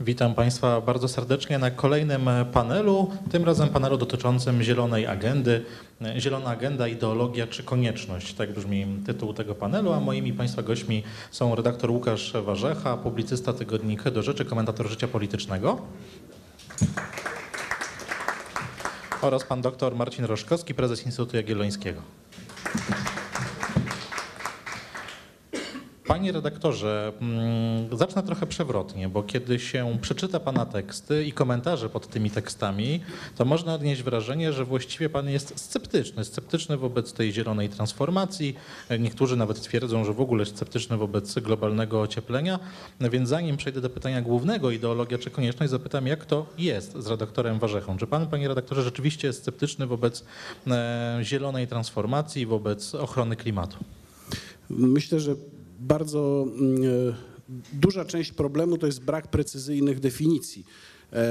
Witam Państwa bardzo serdecznie na kolejnym panelu, tym razem panelu dotyczącym zielonej agendy. Zielona agenda, ideologia czy konieczność? Tak brzmi tytuł tego panelu, a moimi Państwa gośćmi są redaktor Łukasz Warzecha, publicysta tygodnika do rzeczy, komentator życia politycznego oraz pan dr Marcin Roszkowski, prezes Instytutu Jagiellońskiego. Panie redaktorze, mm, zacznę trochę przewrotnie, bo kiedy się przeczyta Pana teksty i komentarze pod tymi tekstami, to można odnieść wrażenie, że właściwie Pan jest sceptyczny. Sceptyczny wobec tej zielonej transformacji. Niektórzy nawet twierdzą, że w ogóle sceptyczny wobec globalnego ocieplenia. Więc zanim przejdę do pytania głównego, ideologia czy konieczność, zapytam, jak to jest z redaktorem Warzechą. Czy Pan, Panie redaktorze, rzeczywiście jest sceptyczny wobec e, zielonej transformacji, wobec ochrony klimatu? Myślę, że bardzo mm, e, duża część problemu to jest brak precyzyjnych definicji. E,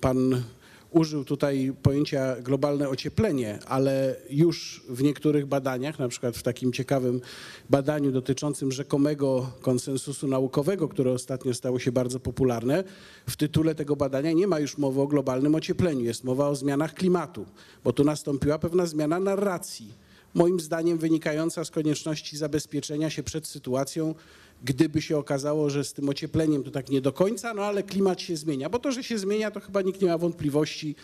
Pan użył tutaj pojęcia globalne ocieplenie, ale już w niektórych badaniach, na przykład w takim ciekawym badaniu dotyczącym rzekomego konsensusu naukowego, które ostatnio stało się bardzo popularne, w tytule tego badania nie ma już mowy o globalnym ociepleniu, jest mowa o zmianach klimatu, bo tu nastąpiła pewna zmiana narracji moim zdaniem wynikająca z konieczności zabezpieczenia się przed sytuacją, gdyby się okazało, że z tym ociepleniem to tak nie do końca, no ale klimat się zmienia. Bo to, że się zmienia, to chyba nikt nie ma wątpliwości.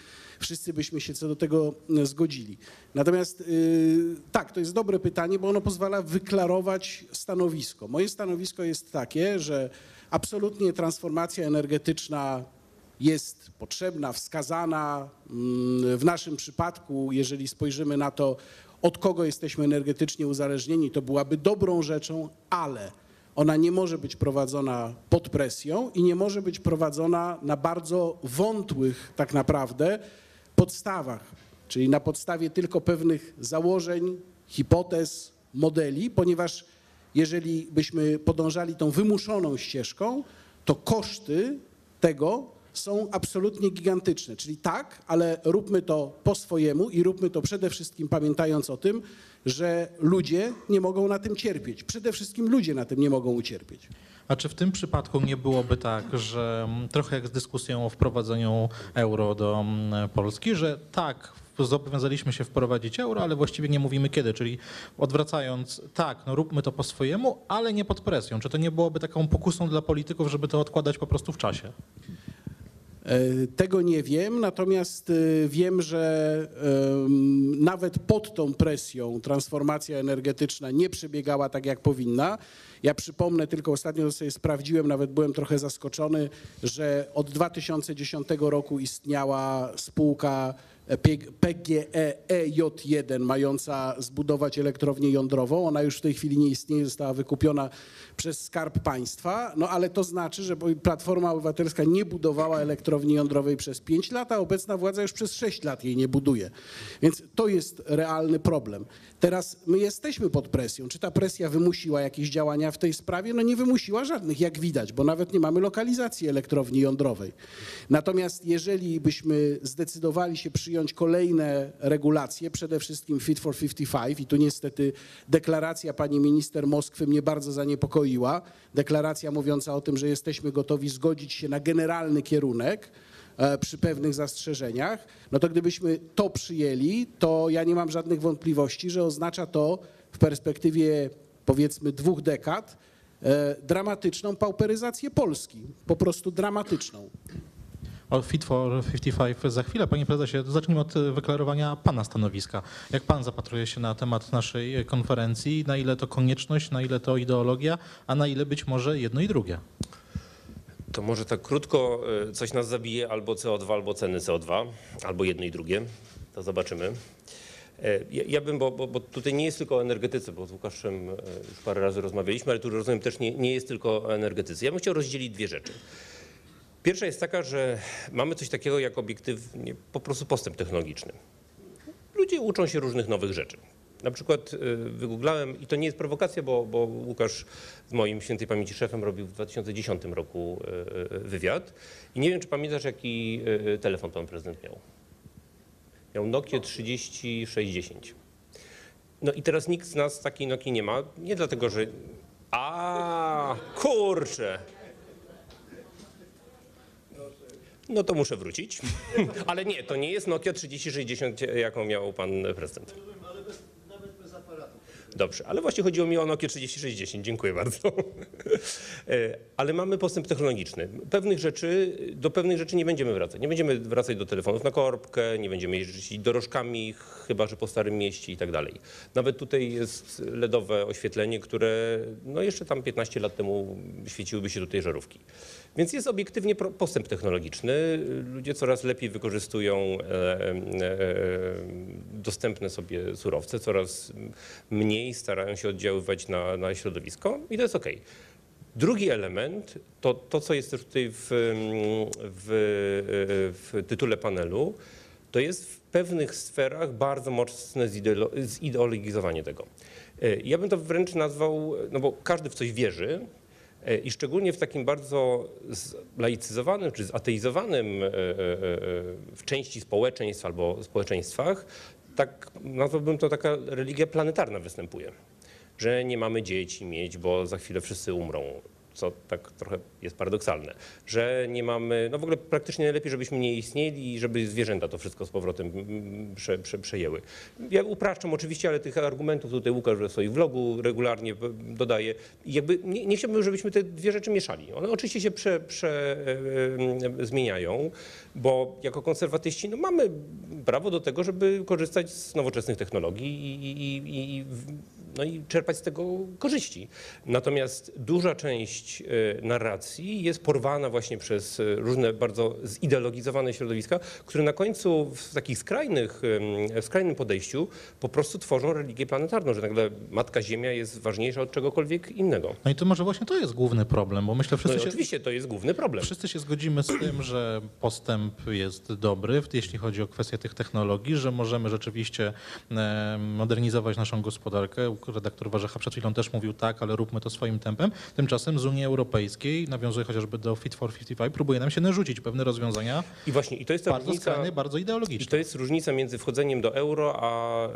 Wszyscy byśmy się co do tego e, zgodzili. Natomiast yy, tak, to jest dobre pytanie, bo ono pozwala wyklarować stanowisko. Moje stanowisko jest takie, że absolutnie transformacja energetyczna jest potrzebna, wskazana. Mm, w naszym przypadku, jeżeli spojrzymy na to, od kogo jesteśmy energetycznie uzależnieni, to byłaby dobrą rzeczą, ale ona nie może być prowadzona pod presją i nie może być prowadzona na bardzo wątłych tak naprawdę podstawach, czyli na podstawie tylko pewnych założeń, hipotez, modeli, ponieważ jeżeli byśmy podążali tą wymuszoną ścieżką, to koszty tego są absolutnie gigantyczne. Czyli tak, ale róbmy to po swojemu i róbmy to przede wszystkim pamiętając o tym, że ludzie nie mogą na tym cierpieć. Przede wszystkim ludzie na tym nie mogą ucierpieć. A czy w tym przypadku nie byłoby tak, że mm, trochę jak z dyskusją o wprowadzeniu euro do mm, Polski, że tak, zobowiązaliśmy się wprowadzić euro, ale właściwie nie mówimy kiedy, czyli odwracając, tak, no róbmy to po swojemu, ale nie pod presją. Czy to nie byłoby taką pokusą dla polityków, żeby to odkładać po prostu w czasie? E, tego nie wiem, natomiast e, wiem, że nawet pod tą presją transformacja energetyczna nie przebiegała tak, jak powinna. Ja przypomnę tylko, ostatnio sobie sprawdziłem, nawet byłem trochę zaskoczony, że od 2010 roku istniała spółka PGE-EJ1 mająca zbudować elektrownię jądrową. Ona już w tej chwili nie istnieje, została wykupiona przez Skarb Państwa, no ale to znaczy, że Platforma Obywatelska nie budowała elektrowni jądrowej przez 5 lat, a obecna władza już przez 6 lat jej nie buduje. Więc to jest realny problem. Teraz my jesteśmy pod presją. Czy ta presja wymusiła jakieś działania w tej sprawie? No nie wymusiła żadnych, jak widać, bo nawet nie mamy lokalizacji elektrowni jądrowej. Natomiast jeżeli byśmy zdecydowali się przyjąć kolejne regulacje, przede wszystkim Fit for 55 i tu niestety deklaracja pani minister Moskwy mnie bardzo zaniepokoiła, deklaracja mówiąca o tym, że jesteśmy gotowi zgodzić się na generalny kierunek, przy pewnych zastrzeżeniach, no to gdybyśmy to przyjęli, to ja nie mam żadnych wątpliwości, że oznacza to w perspektywie powiedzmy dwóch dekad e, dramatyczną pauperyzację Polski, po prostu dramatyczną. O Fit for 55 za chwilę. Panie prezesie, zacznijmy od wyklarowania pana stanowiska. Jak pan zapatruje się na temat naszej konferencji? Na ile to konieczność, na ile to ideologia, a na ile być może jedno i drugie? To może tak krótko, e, coś nas zabije albo CO2, albo ceny CO2, albo jedno i drugie. To zobaczymy. E, ja, ja bym, bo, bo, bo, tutaj nie jest tylko o energetyce, bo z Łukaszem e, już parę razy rozmawialiśmy, ale tu rozumiem też nie, nie jest tylko o energetyce. Ja bym chciał rozdzielić dwie rzeczy. Pierwsza jest taka, że mamy coś takiego jak obiektywnie po prostu postęp technologiczny. Ludzie uczą się różnych nowych rzeczy. Na przykład y, wygooglałem, i to nie jest prowokacja, bo, bo Łukasz z moim świętej pamięci szefem robił w 2010 roku y, y, wywiad. I nie wiem, czy pamiętasz, jaki telefon pan prezydent miał. Miał Nokia 3060. No i teraz nikt z nas takiej Nokii nie ma. Nie dlatego, że. A, kurczę. No to muszę wrócić. Ale nie, to nie jest Nokia 3060, jaką miał pan prezydent. Dobrze, ale właśnie chodziło mi o Nokia 3060. Dziękuję bardzo. E, Ale mamy postęp technologiczny. Pewnych rzeczy, do pewnych rzeczy nie będziemy wracać. Nie będziemy wracać do telefonów na korbkę, nie będziemy jeździć dorożkami, chyba że po Starym Mieście i tak dalej. Nawet tutaj jest LEDowe oświetlenie, które no jeszcze tam 15 lat temu świeciłyby się tutaj żarówki. Więc jest obiektywnie postęp technologiczny. Ludzie coraz lepiej wykorzystują e, e, dostępne sobie surowce, coraz mniej starają się oddziaływać na, na środowisko i to jest okej. Drugi element to to, co jest też tutaj w, w, w tytule panelu, to jest w pewnych sferach bardzo mocne zideolo- zideologizowanie tego. E, Ja bym to wręcz nazwał, no bo każdy w coś wierzy, E, I szczególnie w takim bardzo laicyzowanym czy zateizowanym e, e, e, w części społeczeństw albo społeczeństwach, tak nazwałbym to taka religia planetarna występuje. Że nie mamy dzieci mieć, bo za chwilę wszyscy umrą. Co tak trochę jest paradoksalne, że nie mamy, no w ogóle praktycznie najlepiej, żebyśmy nie istnieli i żeby zwierzęta to wszystko z powrotem mm, prze, prze, przejęły. Ja upraszczam oczywiście, ale tych argumentów tutaj Łukasz w swoim vlogu regularnie e, dodaje. Jakby nie, nie chciałbym, żebyśmy te dwie rzeczy mieszali. One oczywiście się prze, prze, e, e, zmieniają, bo jako konserwatyści no mamy prawo do tego, żeby korzystać z nowoczesnych technologii i, i, i, i no i czerpać z tego korzyści. Natomiast duża część e, narracji jest porwana właśnie przez e, różne bardzo zideologizowane środowiska, które na końcu w takich skrajnych, w skrajnym podejściu po prostu tworzą religię planetarną, że nagle Matka Ziemia jest ważniejsza od czegokolwiek innego. No i to może właśnie to jest główny problem, bo myślę, No wszyscy i się, oczywiście to jest główny problem. Wszyscy się zgodzimy z tym, że postęp jest dobry, jeśli chodzi o kwestię tych technologii, że możemy rzeczywiście modernizować naszą gospodarkę. Redaktor Warzecha przed chwilą też mówił tak, ale róbmy to swoim tempem. Tymczasem z Unii Europejskiej, nawiązuje chociażby do Fit for 55, próbuje nam się narzucić pewne rozwiązania I właśnie, i to jest ta bardzo różnica... skrajne, bardzo I ideologiczne. to jest różnica między wchodzeniem do euro a em,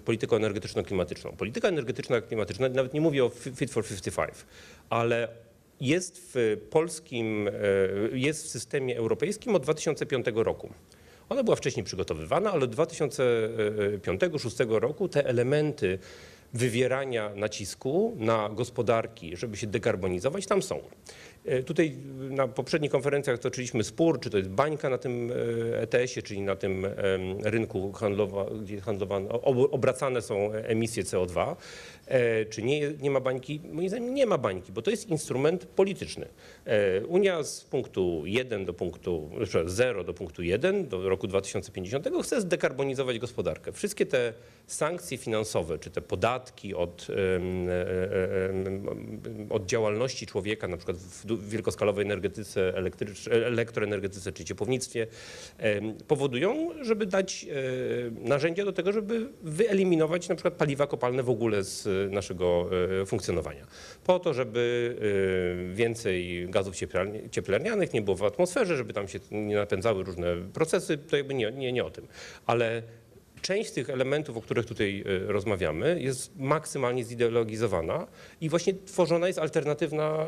polityką energetyczno-klimatyczną. Polityka energetyczno-klimatyczna, nawet nie mówię o Fi- Fit for 55, ale jest w polskim, e, jest w systemie europejskim od 2005 roku. Ona była wcześniej przygotowywana, ale od 2005-2006 roku te elementy wywierania nacisku na gospodarki, żeby się dekarbonizować, tam są. E, Tutaj na poprzednich konferencjach toczyliśmy spór, czy to jest bańka na tym e, ETS-ie, czyli na tym rynku, handlowa, gdzie handlowane, ob- obracane są emisje CO2, e, czy nie, nie ma bańki? Moim zdaniem nie ma bańki, bo to jest instrument polityczny. E, Unia z punktu 1 do punktu, znaczy 0 do punktu 1 do roku 2050 chce zdekarbonizować gospodarkę. Wszystkie te sankcje finansowe, czy te podatki od, e, od działalności człowieka, na przykład w wielkoskalowej energetyce, elektroenergetyce czy ciepłownictwie, powodują, żeby dać e, narzędzia do tego, żeby wyeliminować na przykład paliwa kopalne w ogóle z e, naszego e, funkcjonowania. Po to, żeby więcej gazów cieplarni- cieplarnianych nie było w atmosferze, żeby tam się nie napędzały różne procesy, to jakby nie, nie, nie o tym. Ale część tych elementów, o których tutaj e, rozmawiamy, jest maksymalnie zideologizowana i właśnie tworzona jest alternatywna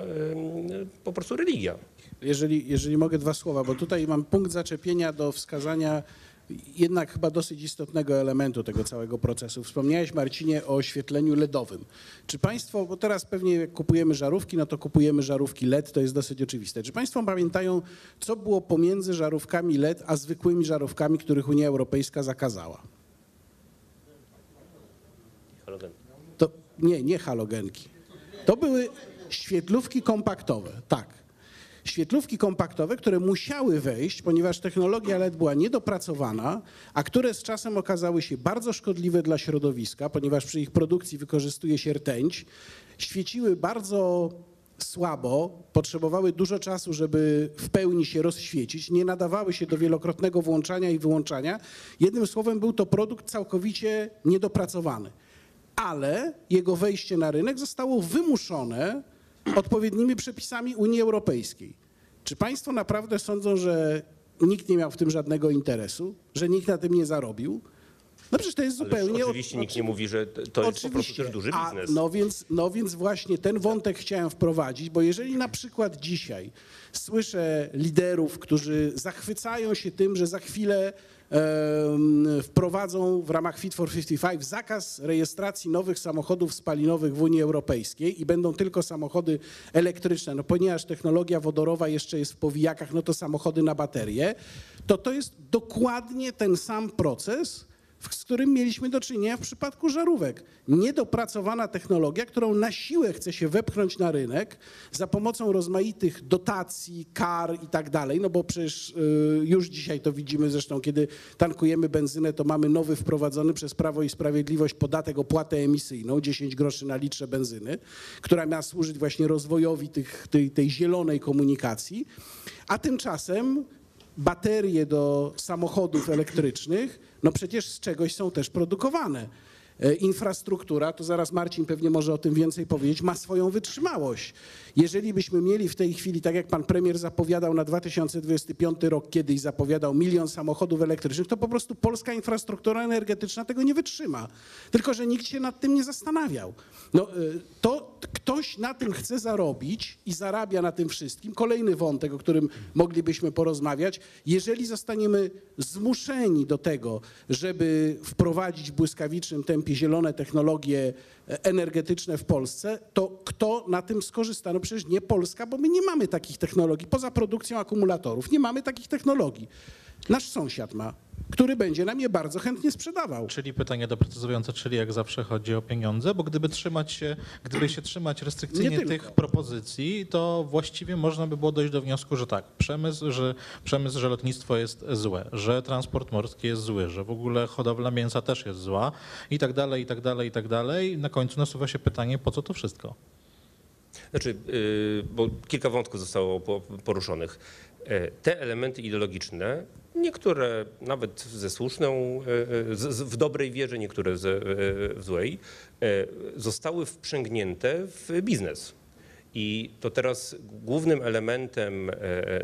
po prostu religia. Jeżeli, jeżeli mogę dwa słowa, bo tutaj mam punkt zaczepienia do wskazania jednak chyba dosyć istotnego elementu tego całego procesu. Wspomniałeś, Marcinie, o oświetleniu LEDowym. Czy Państwo, bo teraz pewnie jak kupujemy żarówki, no to kupujemy żarówki LED, to jest dosyć oczywiste. Czy Państwo pamiętają, co było pomiędzy żarówkami LED a zwykłymi żarówkami, których Unia Europejska zakazała? Halogen. To nie, nie halogenki. To były świetlówki kompaktowe, tak. Świetlówki kompaktowe, które musiały wejść, ponieważ technologia LED była niedopracowana, a które z czasem okazały się bardzo szkodliwe dla środowiska, ponieważ przy ich produkcji wykorzystuje się rtęć, świeciły bardzo słabo, potrzebowały dużo czasu, żeby w pełni się rozświecić, nie nadawały się do wielokrotnego włączania i wyłączania. Jednym słowem, był to produkt całkowicie niedopracowany ale jego wejście na rynek zostało wymuszone odpowiednimi przepisami Unii Europejskiej. Czy państwo naprawdę sądzą, że nikt nie miał w tym żadnego interesu, że nikt na tym nie zarobił? No przecież to jest zupełnie... oczywiście nikt nie mówi, że to to jest po prostu też duży A, biznes. no, więc, no więc właśnie ten wątek chciałem wprowadzić, bo jeżeli na przykład dzisiaj słyszę liderów, którzy zachwycają się tym, że za chwilę wprowadzą w ramach Fit for 55 zakaz rejestracji nowych samochodów spalinowych w Unii Europejskiej i będą tylko samochody elektryczne, no ponieważ technologia wodorowa jeszcze jest w powijakach, no to samochody na baterie, to to jest dokładnie ten sam proces, z którym mieliśmy do czynienia w przypadku żarówek. Niedopracowana technologia, którą na siłę chce się wepchnąć na rynek za pomocą rozmaitych dotacji, kar i tak dalej, no bo przecież y, już dzisiaj to widzimy zresztą, kiedy tankujemy benzynę, to mamy nowy wprowadzony przez Prawo i Sprawiedliwość podatek opłatę emisyjną, 10 groszy na litrze benzyny, która miała służyć właśnie rozwojowi tych, tej, tej zielonej komunikacji, a tymczasem baterie do samochodów elektrycznych, no przecież z czegoś są też produkowane. E, Infrastruktura, to zaraz Marcin pewnie może o tym więcej powiedzieć, ma swoją wytrzymałość. Jeżeli byśmy mieli w tej chwili, tak jak pan premier zapowiadał na 2025 rok, kiedyś zapowiadał milion samochodów elektrycznych, to po prostu polska infrastruktura energetyczna tego nie wytrzyma. Tylko, że nikt się nad tym nie zastanawiał. No, e, to ktoś na tym chce zarobić i zarabia na tym wszystkim. Kolejny wątek, o którym moglibyśmy porozmawiać. Jeżeli zostaniemy zmuszeni do tego, żeby wprowadzić w błyskawicznym tempie zielone technologie e, energetyczne w Polsce, to kto na tym skorzysta? No przecież nie Polska, bo my nie mamy takich technologii. Poza produkcją akumulatorów nie mamy takich technologii. Nasz sąsiad ma, który będzie nam je bardzo chętnie sprzedawał. Czyli pytanie doprecyzowujące, czyli jak zawsze chodzi o pieniądze, bo gdyby trzymać się, gdyby się trzymać Nie restrykcyjnie tych propozycji, to właściwie można by było dojść do wniosku, że tak, przemysł, że przemysł, że lotnictwo jest złe, że transport morski jest zły, że w ogóle hodowla mięsa też jest zła i tak dalej, i tak dalej, i tak dalej. Na końcu nasuwa się pytanie, po co to wszystko? Znaczy, yy, bo kilka wątków zostało po- poruszonych. E, Te elementy ideologiczne, niektóre nawet ze słuszną, e, e, w dobrej wierze, niektóre w złej, zostały wprzęgnięte w biznes. I to teraz głównym elementem e,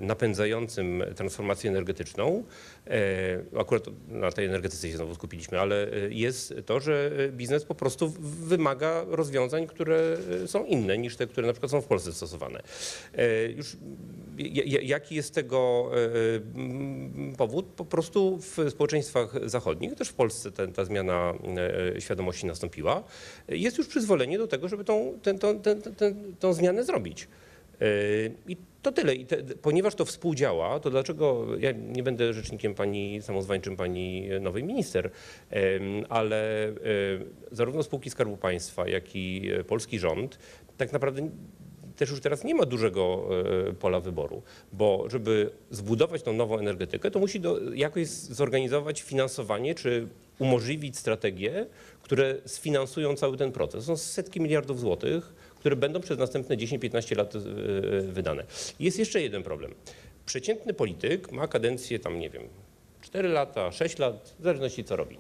napędzającym transformację energetyczną, e, akurat na tej energetyce się znowu skupiliśmy, ale e, jest to, że biznes po prostu wymaga rozwiązań, które e, są inne niż te, które na przykład są w Polsce stosowane. E, Już ja- ja- jaki jest tego e, powód? Po prostu w społeczeństwach zachodnich, też w Polsce ten, ta zmiana e, świadomości nastąpiła, jest już przyzwolenie do tego, żeby tą, ten, tą, ten, ten, tą zmianę zrobić. E, I to tyle. I te, ponieważ to współdziała, to dlaczego ja nie będę rzecznikiem pani samozwańczym pani nowej minister, ale e, zarówno spółki Skarbu Państwa, jak i e, polski rząd tak naprawdę też już teraz nie ma dużego e, pola wyboru, bo żeby zbudować tą nową energetykę, to musi do, jakoś zorganizować finansowanie czy umożliwić strategie, które sfinansują cały ten proces. Są setki miliardów złotych, które będą przez następne 10-15 lat e, wydane. Jest jeszcze jeden problem. Przeciętny polityk ma kadencję tam, nie wiem, 4 lata, 6 lat, w zależności co robi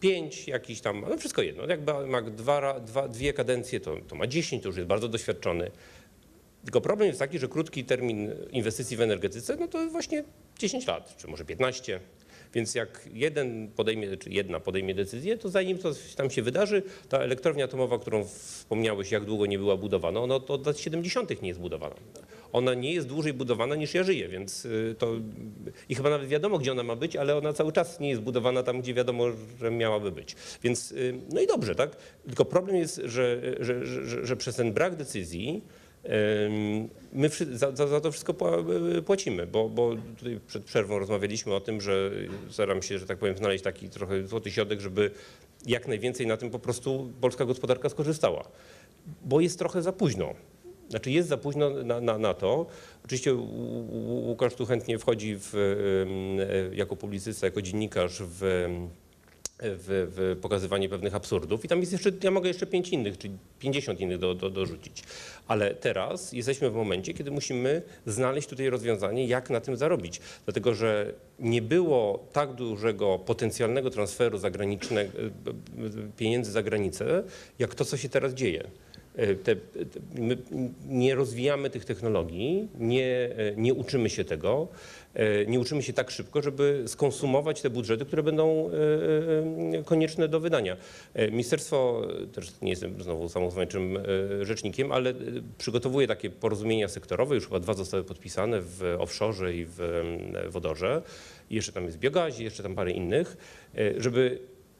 pięć, jakiś tam, no wszystko jedno. Jak ma- dwa, dwa, dwie kadencje, to, to ma 10, to już jest bardzo doświadczony. Tylko problem jest taki, że krótki termin inwestycji w energetyce, no to właśnie 10 lat, czy może 15. Więc jak jeden podejmie, czy jedna podejmie decyzję, to zanim coś tam się wydarzy, ta elektrownia atomowa, którą wspomniałeś, jak długo nie była budowana, ona od lat 70. nie jest budowana. Ona nie jest dłużej budowana niż ja żyję, więc y, to i chyba nawet wiadomo, gdzie ona ma być, ale ona cały czas nie jest budowana tam, gdzie wiadomo, że miałaby być. Więc y, no i dobrze, tak? Tylko problem jest, że, że, że, że, przez ten brak decyzji My za, za, za to wszystko y, płacimy, bo, bo tutaj przed przerwą rozmawialiśmy o tym, że staram się, że tak powiem, znaleźć taki trochę złoty środek, żeby jak najwięcej na tym po prostu polska gospodarka skorzystała. Bo jest trochę za późno. Znaczy jest za późno na, na, na to. Oczywiście Łukasz tu chętnie wchodzi w, e, jako publicysta, jako dziennikarz w w, w pokazywanie pewnych absurdów. I tam jest jeszcze, ja mogę jeszcze pięć innych, czyli 50 innych do, do, dorzucić. Ale teraz jesteśmy w momencie, kiedy musimy znaleźć tutaj rozwiązanie, jak na tym zarobić. Dlatego, że nie było tak dużego potencjalnego transferu zagranicznego, pieniędzy za granicę, jak to, co się teraz dzieje. E, Te, te, nie rozwijamy tych technologii, nie, e, nie uczymy się tego, e, nie uczymy się tak szybko, żeby skonsumować te budżety, które będą e, e, konieczne do wydania. E, Ministerstwo, e, też nie jestem znowu samozwańczym e, rzecznikiem, ale e, przygotowuje takie porozumienia sektorowe, już chyba dwa zostały podpisane w offshore i w e, wodorze. Jeszcze tam jest biogazie, jeszcze tam parę innych, e, żeby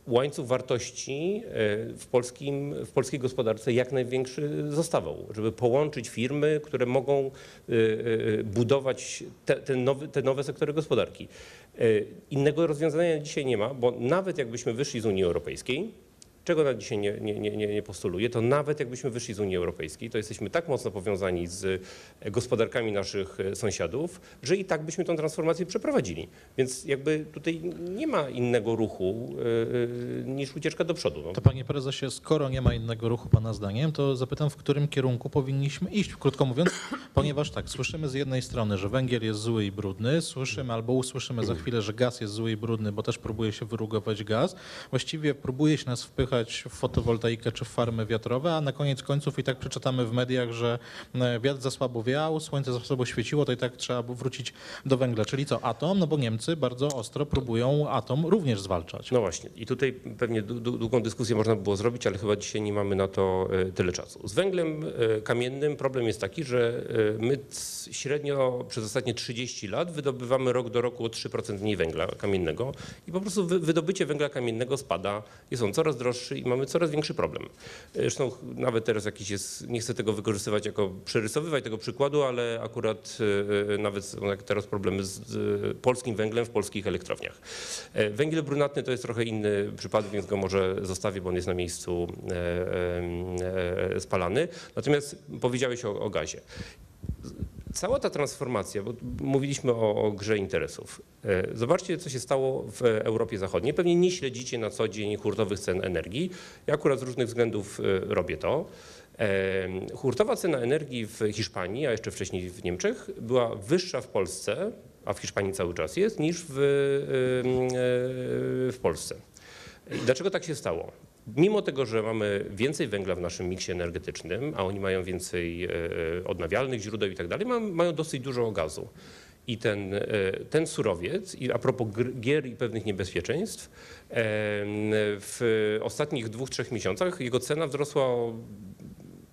łańcuch wartości e, w, polskim, w polskiej gospodarce jak największy zostawał, żeby połączyć firmy, które mogą e, e, budować te, te, nowe, te nowe sektory gospodarki. Innego rozwiązania dzisiaj nie ma, bo nawet jakbyśmy wyszli z Unii Europejskiej, czego na dzisiaj nie, nie, nie, nie postuluję, to nawet jakbyśmy wyszli z Unii Europejskiej, to jesteśmy tak mocno powiązani z gospodarkami naszych e, sąsiadów, że i tak byśmy tą transformację przeprowadzili. Więc jakby tutaj nie ma innego ruchu e, e, niż ucieczka do przodu. No. To panie prezesie, skoro nie ma innego ruchu pana zdaniem, to zapytam, w którym kierunku powinniśmy iść, krótko mówiąc, ponieważ tak, słyszymy z jednej strony, że węgiel jest zły i brudny, słyszymy albo usłyszymy za chwilę, że gaz jest zły i brudny, bo też próbuje się wyrugować gaz. Właściwie próbuje się nas wpychać w fotowoltaikę czy w farmy wiatrowe, a na koniec końców i tak przeczytamy w mediach, że e, wiatr za słabo wiał, słońce za słabo świeciło, to i tak trzeba wrócić do węgla. Czyli co, atom? No bo Niemcy bardzo ostro próbują atom również zwalczać. No właśnie, i tutaj pewnie dłu- dłu- długą dyskusję można by było zrobić, ale chyba dzisiaj nie mamy na to e, tyle czasu. Z węglem e, kamiennym problem jest taki, że my średnio przez ostatnie 30 lat wydobywamy rok do roku o 3% mniej węgla kamiennego i po prostu wy- wydobycie węgla kamiennego spada, jest on coraz droższy i mamy coraz większy problem. Zresztą nawet teraz jakiś jest, nie chcę tego wykorzystywać jako przerysowywać tego przykładu, ale akurat e, e, nawet są teraz problemy z polskim węglem w polskich elektrowniach. E, Węgiel brunatny to jest trochę inny przypadek, więc go może zostawię, bo on jest na miejscu spalany. Natomiast powiedziałeś o, o gazie. Cała ta transformacja, bo mówiliśmy o, o grze interesów. E, Zobaczcie, co się stało w Europie Zachodniej. Pewnie nie śledzicie na co dzień hurtowych cen energii. Ja akurat z różnych względów e, robię to. E, Hurtowa cena energii w Hiszpanii, a jeszcze wcześniej w Niemczech, była wyższa w Polsce, a w Hiszpanii cały czas jest, niż w, w Polsce. Dlaczego tak się stało? Mimo tego, że mamy więcej węgla w naszym miksie energetycznym, a oni mają więcej e, odnawialnych źródeł i tak dalej, mają, dosyć dużo gazu. I ten, e, ten surowiec, i a propos gier i pewnych niebezpieczeństw, e, w ostatnich dwóch, trzech miesiącach jego cena wzrosła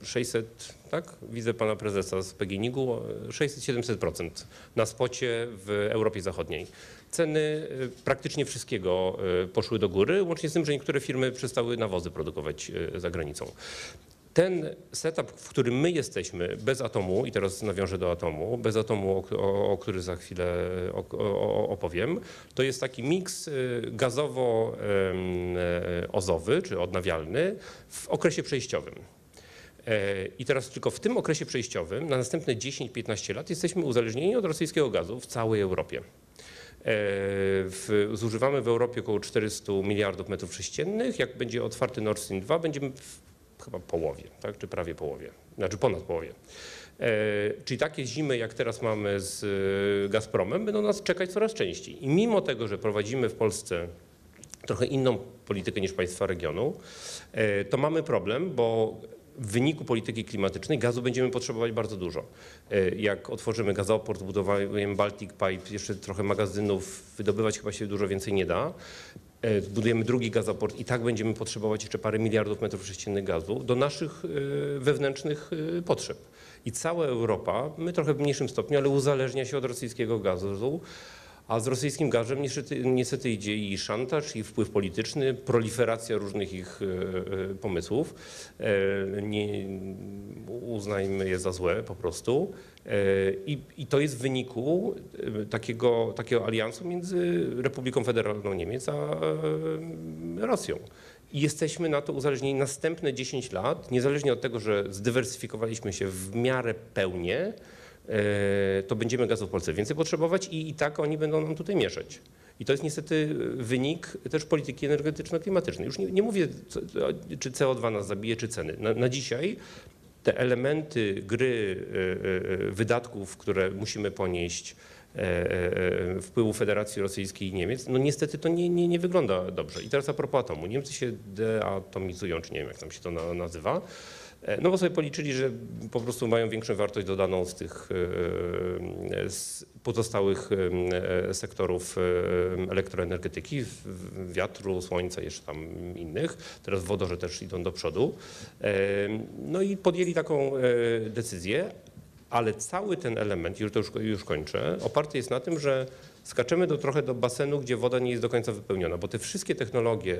600, tak? Widzę pana prezesa z PGNiG-u, 600-700% na spocie w Europie Zachodniej. Ceny y, praktycznie wszystkiego y, poszły do góry, łącznie z tym, że niektóre firmy przestały nawozy produkować y, za granicą. Ten setup, w którym my jesteśmy, bez atomu, i teraz nawiążę do atomu, bez atomu, o, o, o który za chwilę opowiem, to jest taki miks gazowo-ozowy, czy odnawialny w okresie przejściowym. E, I teraz tylko w tym okresie przejściowym, na następne 10-15 lat, jesteśmy uzależnieni od rosyjskiego gazu w całej Europie. E, W, zużywamy w Europie około 400 miliardów metrów sześciennych. Jak będzie otwarty Nord Stream 2, będziemy w chyba połowie, tak? czy prawie połowie, znaczy ponad połowie. E, czyli takie zimy, jak teraz mamy z e, Gazpromem, będą nas czekać coraz częściej. I mimo tego, że prowadzimy w Polsce trochę inną politykę niż państwa regionu, to mamy problem, bo w wyniku polityki klimatycznej gazu będziemy potrzebować bardzo dużo. E, Jak otworzymy gazoport, budujemy Baltic Pipe, jeszcze trochę magazynów, wydobywać chyba się dużo więcej nie da. E, Budujemy drugi gazoport i tak będziemy potrzebować jeszcze parę miliardów metrów sześciennych gazu do naszych e, wewnętrznych potrzeb. I cała Europa, my trochę w mniejszym stopniu, ale uzależnia się od rosyjskiego gazu. A z rosyjskim gazem niestety, niestety idzie i szantaż, i wpływ polityczny, proliferacja różnych ich e, e, pomysłów. E, Nie, uznajmy je za złe po prostu. I, I to jest w wyniku takiego, takiego aliansu między Republiką Federalną Niemiec a Rosją. Jesteśmy na to uzależnieni następne 10 lat, niezależnie od tego, że zdywersyfikowaliśmy się w miarę pełnie, to będziemy gazu w Polsce więcej potrzebować i, i tak oni będą nam tutaj mieszać. I to jest niestety wynik też polityki energetyczno-klimatycznej. Już nie, nie mówię, co, czy CO2 nas zabije, czy ceny. Na, na dzisiaj te elementy gry e, e, wydatków, które musimy ponieść, e, e, wpływu Federacji Rosyjskiej i Niemiec, no niestety to nie, nie, nie wygląda dobrze. I teraz a propos atomu. Niemcy się deatomizują, czy nie wiem jak tam się to na, nazywa. E, No bo sobie policzyli, że po prostu mają większą wartość dodaną z tych e, z pozostałych e, sektorów elektroenergetyki, wiatru, słońca, jeszcze tam innych. Teraz wodorze też idą do przodu. No i podjęli taką decyzję, ale cały ten element, już to już, już kończę, oparty jest na tym, że skaczemy do, trochę do basenu, gdzie woda nie jest do końca wypełniona, bo te wszystkie technologie,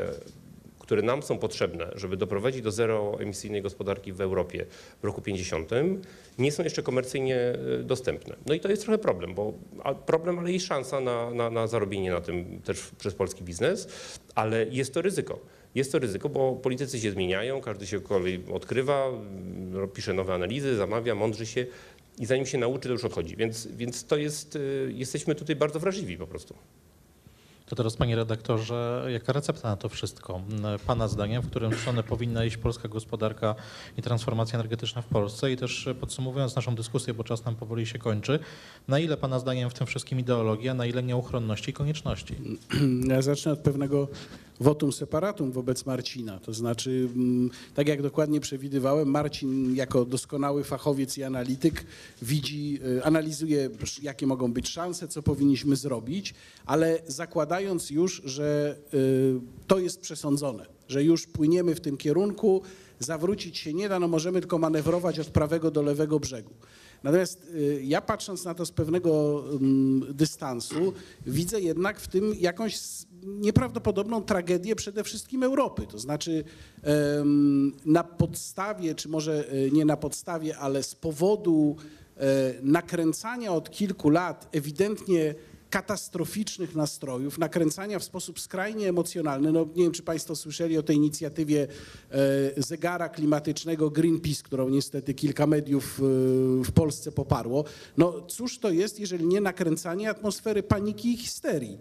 które nam są potrzebne, żeby doprowadzić do zeroemisyjnej gospodarki w Europie w roku 50, nie są jeszcze komercyjnie e, dostępne. No i to jest trochę problem, bo problem, ale i szansa na, na, na zarobienie na tym też przez polski biznes, ale jest to ryzyko. Jest to ryzyko, bo politycy się zmieniają, każdy się kolej odkrywa, mm, pisze nowe analizy, zamawia, mądrzy się i zanim się nauczy, to już odchodzi. Więc, więc to jest, y, jesteśmy tutaj bardzo wrażliwi po prostu. To teraz, panie redaktorze, jaka recepta na to wszystko? Pana zdaniem, w którym stronę powinna iść polska gospodarka i transformacja energetyczna w Polsce? I też podsumowując naszą dyskusję, bo czas nam powoli się kończy, na ile pana zdaniem w tym wszystkim ideologia, na ile nieuchronności i konieczności? Ja zacznę od pewnego votum separatum wobec Marcina. To znaczy, mm, tak jak dokładnie przewidywałem, Marcin jako doskonały fachowiec i analityk widzi, y, analizuje, jakie mogą być szanse, co powinniśmy zrobić, ale zakładając już, że y, to jest przesądzone, że już płyniemy w tym kierunku, zawrócić się nie da, no możemy tylko manewrować od prawego do lewego brzegu. Natomiast y, ja patrząc na to z pewnego mm, dystansu, widzę jednak w tym jakąś nieprawdopodobną tragedię przede wszystkim Europy. To znaczy na podstawie, czy może y, nie na podstawie, ale z powodu e, nakręcania od kilku lat ewidentnie katastroficznych nastrojów, nakręcania w sposób skrajnie emocjonalny. No, nie wiem, czy Państwo słyszeli o tej inicjatywie e, zegara klimatycznego Greenpeace, którą niestety kilka mediów e, w Polsce poparło. No cóż to jest, jeżeli nie nakręcanie atmosfery paniki i histerii?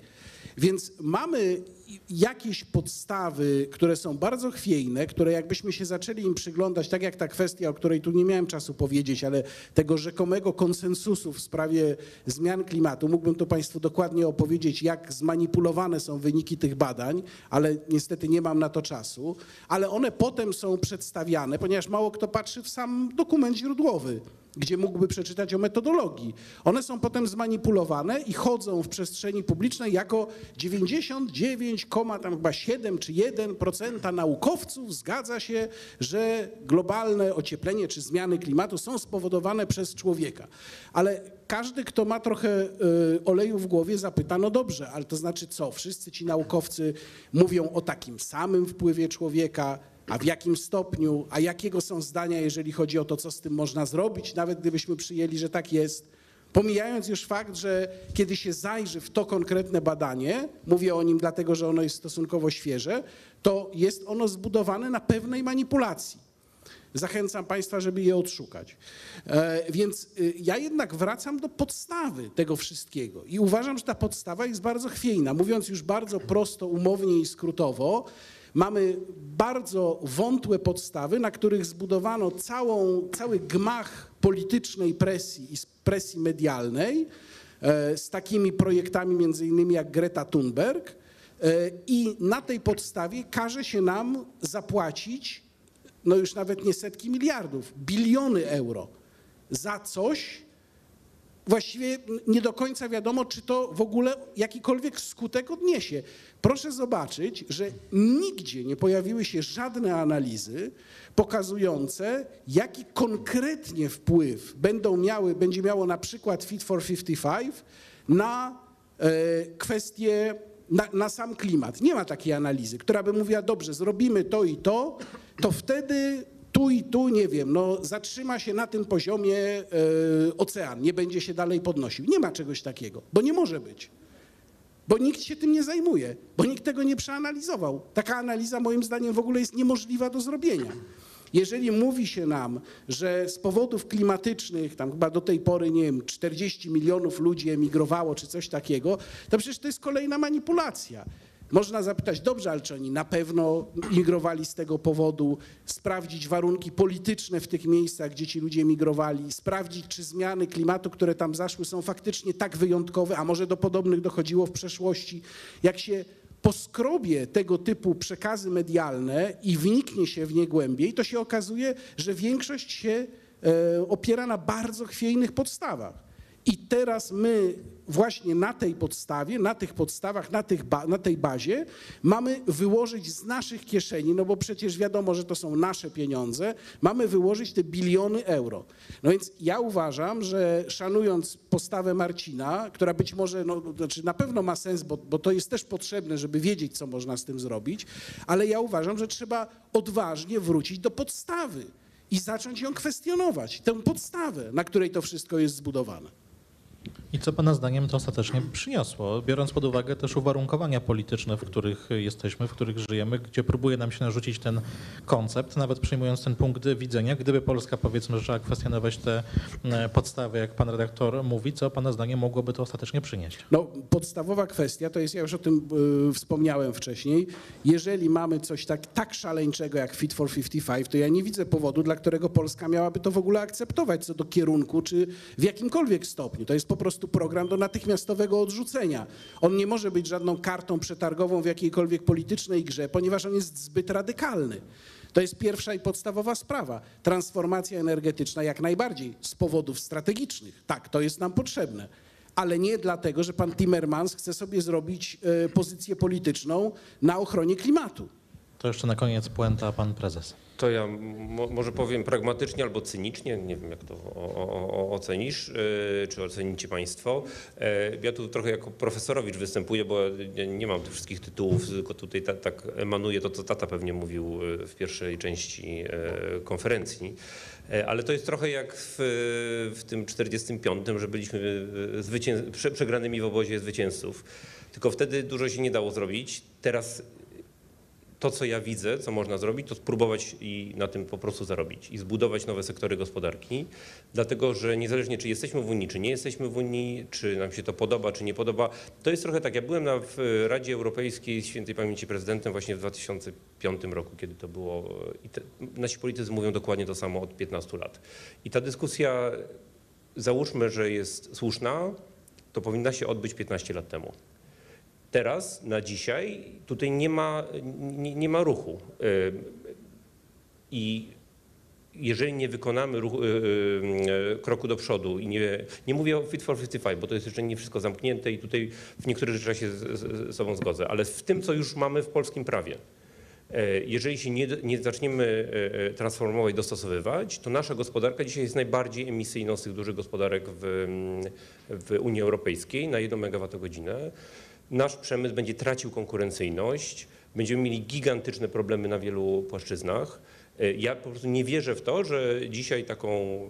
Więc mamy jakieś podstawy, które są bardzo chwiejne, które jakbyśmy się zaczęli im przyglądać, tak jak ta kwestia, o której tu nie miałem czasu powiedzieć, ale tego rzekomego konsensusu w sprawie zmian klimatu. Mógłbym tu Państwu dokładnie opowiedzieć, jak zmanipulowane są wyniki tych badań, ale niestety nie mam na to czasu. Ale one potem są przedstawiane, ponieważ mało kto patrzy w sam dokument źródłowy gdzie mógłby przeczytać o metodologii. One są potem zmanipulowane i chodzą w przestrzeni publicznej jako 99, tam chyba 7 czy 1% naukowców zgadza się, że globalne ocieplenie czy zmiany klimatu są spowodowane przez człowieka. Ale każdy, kto ma trochę y, oleju w głowie, zapyta, no dobrze, ale to znaczy co? Wszyscy ci naukowcy mówią o takim samym wpływie człowieka, a w jakim stopniu, a jakiego są zdania, jeżeli chodzi o to, co z tym można zrobić, nawet gdybyśmy przyjęli, że tak jest. Pomijając już fakt, że kiedy się zajrzy w to konkretne badanie, mówię o nim dlatego, że ono jest stosunkowo świeże, to jest ono zbudowane na pewnej manipulacji. Zachęcam Państwa, żeby je odszukać. E, Więc y, ja jednak wracam do podstawy tego wszystkiego i uważam, że ta podstawa jest bardzo chwiejna. Mówiąc już bardzo prosto, umownie i skrótowo, mamy bardzo wątłe podstawy, na których zbudowano całą, cały gmach politycznej presji i presji medialnej e, z takimi projektami między innymi jak Greta Thunberg e, i na tej podstawie każe się nam zapłacić no już nawet nie setki miliardów, biliony euro za coś, właściwie nie do końca wiadomo, czy to w ogóle jakikolwiek skutek odniesie. Proszę zobaczyć, że nigdzie nie pojawiły się żadne analizy pokazujące, jaki konkretnie wpływ będą miały, będzie miało na przykład Fit for 55 na e, kwestie, na, na sam klimat. Nie ma takiej analizy, która by mówiła, dobrze, zrobimy to i to, to wtedy tu i tu, nie wiem, no, zatrzyma się na tym poziomie e, ocean, nie będzie się dalej podnosił. Nie ma czegoś takiego, bo nie może być. Bo nikt się tym nie zajmuje, bo nikt tego nie przeanalizował. Taka analiza moim zdaniem w ogóle jest niemożliwa do zrobienia. Jeżeli mówi się nam, że z powodów klimatycznych, tam chyba do tej pory, nie wiem, 40 milionów ludzi emigrowało czy coś takiego, to przecież to jest kolejna manipulacja. Można zapytać, dobrze, ale czy oni na pewno migrowali z tego powodu, sprawdzić warunki polityczne w tych miejscach, gdzie ci ludzie migrowali, sprawdzić, czy zmiany klimatu, które tam zaszły, są faktycznie tak wyjątkowe, a może do podobnych dochodziło w przeszłości. Jak się poskrobie tego typu przekazy medialne i wniknie się w nie głębiej, to się okazuje, że większość się e, opiera na bardzo chwiejnych podstawach. I teraz my właśnie na tej podstawie, na tych podstawach, na, tych ba- na tej bazie mamy wyłożyć z naszych kieszeni, no bo przecież wiadomo, że to są nasze pieniądze, mamy wyłożyć te biliony euro. No więc ja uważam, że szanując postawę Marcina, która być może, no, znaczy na pewno ma sens, bo, bo to jest też potrzebne, żeby wiedzieć, co można z tym zrobić, ale ja uważam, że trzeba odważnie wrócić do podstawy i zacząć ją kwestionować, tę podstawę, na której to wszystko jest zbudowane. I co Pana zdaniem to ostatecznie przyniosło, biorąc pod uwagę też uwarunkowania polityczne, w których jesteśmy, w których żyjemy, gdzie próbuje nam się narzucić ten koncept, nawet przyjmując ten punkt widzenia, gdyby Polska powiedzmy, trzeba kwestionować te e, podstawy, jak Pan redaktor mówi, co Pana zdaniem mogłoby to ostatecznie przynieść? No, podstawowa kwestia to jest, ja już o tym y, wspomniałem wcześniej, jeżeli mamy coś tak, tak szaleńczego jak Fit for 55, to ja nie widzę powodu, dla którego Polska miałaby to w ogóle akceptować co do kierunku, czy w jakimkolwiek stopniu. To jest po prostu program do natychmiastowego odrzucenia. On nie może być żadną kartą przetargową w jakiejkolwiek politycznej grze, ponieważ on jest zbyt radykalny. To jest pierwsza i podstawowa sprawa. Transformacja energetyczna jak najbardziej z powodów strategicznych. Tak, to jest nam potrzebne. Ale nie dlatego, że pan Timmermans chce sobie zrobić e, pozycję polityczną na ochronie klimatu. To jeszcze na koniec puenta Pan Prezes. To ja mo, może powiem pragmatycznie albo cynicznie, nie wiem jak to ocenisz, yy, czy ocenicie Państwo. Yy, ja tu trochę jako profesorowicz występuję, bo nie mam tych wszystkich tytułów, tylko tutaj ta, tak emanuje to, co tata pewnie mówił yy, w pierwszej części yy, konferencji. Yy, Ale to jest trochę jak w, w tym 45, że byliśmy zwycię- prze, przegranymi w obozie zwycięzców. Tylko wtedy dużo się nie dało zrobić. Teraz to, co ja widzę, co można zrobić, to spróbować i na tym po prostu zarobić i zbudować nowe sektory gospodarki, dlatego że niezależnie czy jesteśmy w Unii, czy nie jesteśmy w Unii, czy nam się to podoba, czy nie podoba, to jest trochę tak. Ja byłem na, w Radzie Europejskiej świętej pamięci prezydentem właśnie w 2005 roku, kiedy to było i te, nasi politycy mówią dokładnie to samo od 15 lat. I ta dyskusja, załóżmy, że jest słuszna, to powinna się odbyć 15 lat temu. Teraz, na dzisiaj, tutaj nie ma, nie, nie ma ruchu. Y, I jeżeli nie wykonamy ruchu, y, y, kroku do przodu i nie, nie mówię o Fit for 55, bo to jest jeszcze nie wszystko zamknięte i tutaj w niektórych rzeczach się z, z, z sobą zgodzę, ale w tym, co już mamy w polskim prawie, jeżeli się nie, nie zaczniemy transformować, dostosowywać, to nasza gospodarka dzisiaj jest najbardziej emisyjną z tych dużych gospodarek w, w Unii Europejskiej na 1 MWh nasz przemysł będzie tracił konkurencyjność, będziemy mieli gigantyczne problemy na wielu płaszczyznach. E, Ja po prostu nie wierzę w to, że dzisiaj taką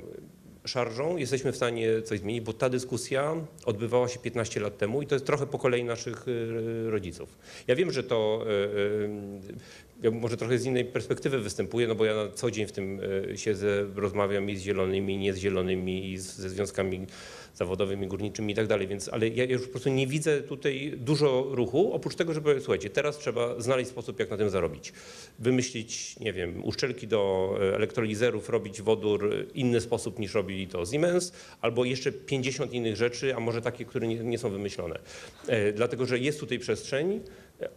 szarżą jesteśmy w stanie coś zmienić, bo ta dyskusja odbywała się 15 lat temu i to jest trochę po kolei naszych e, rodziców. Ja wiem, że to e, ja może trochę z innej perspektywy występuję, no bo ja na co dzień w tym e, siedzę, rozmawiam i z zielonymi, i nie z zielonymi, i ze związkami zawodowymi, górniczymi i tak dalej, więc ale ja już po prostu nie widzę tutaj dużo ruchu, oprócz tego, żeby słuchajcie, teraz trzeba znaleźć sposób, jak na tym zarobić. Wymyślić, nie wiem, uszczelki do e, elektrolizerów, robić wodór inny sposób niż robili to Siemens, albo jeszcze 50 innych rzeczy, a może takie, które nie, nie są wymyślone. E, dlatego, że jest tutaj przestrzeń,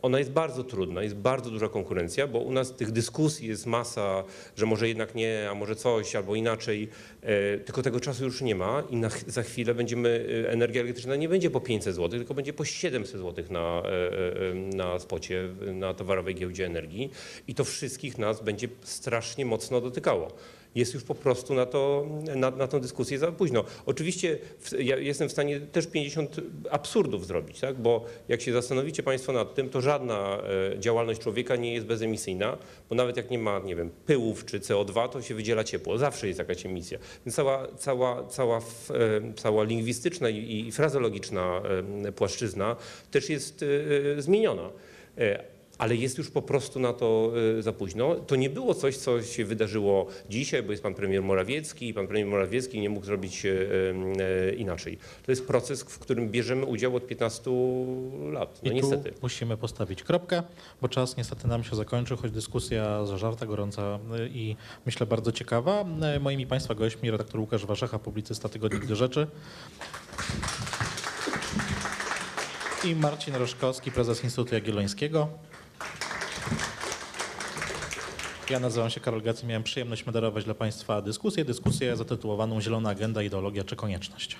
ona jest bardzo trudna, jest bardzo duża konkurencja, bo u nas tych dyskusji jest masa, że może jednak nie, a może coś, albo inaczej, e, tylko tego czasu już nie ma i na, za chwilę będziemy, e, energia elektryczna nie będzie po 500 zł, tylko będzie po 700 zł na, e, na spocie, na towarowej giełdzie energii i to wszystkich nas będzie strasznie mocno dotykało jest już po prostu na, to, na, na tą dyskusję za późno. Oczywiście w, ja jestem w stanie też 50 absurdów zrobić, tak? bo jak się zastanowicie Państwo nad tym, to żadna e, działalność człowieka nie jest bezemisyjna, bo nawet jak nie ma, nie wiem, pyłów czy CO2, to się wydziela ciepło. Zawsze jest jakaś emisja. Więc cała, cała, cała, e, cała lingwistyczna i, i frazologiczna e, płaszczyzna też jest zmieniona. E, ale jest już po prostu na to y, za późno. To nie było coś, co się wydarzyło dzisiaj, bo jest pan premier Morawiecki i pan premier Morawiecki nie mógł zrobić y, inaczej. To jest proces, w którym bierzemy udział od 15 lat. No I niestety. tu musimy postawić kropkę, bo czas niestety nam się zakończył, choć dyskusja zażarta, gorąca y, i myślę bardzo ciekawa. Y, Moimi Państwa gośćmi redaktor Łukasz Warzecha, publicysta Tygodnik do Rzeczy I Marcin Roszkowski, prezes Instytutu Jagiellońskiego. Ja nazywam się Karol Gacy, miałem przyjemność moderować dla Państwa dyskusję, dyskusję zatytułowaną Zielona Agenda, Ideologia czy Konieczność.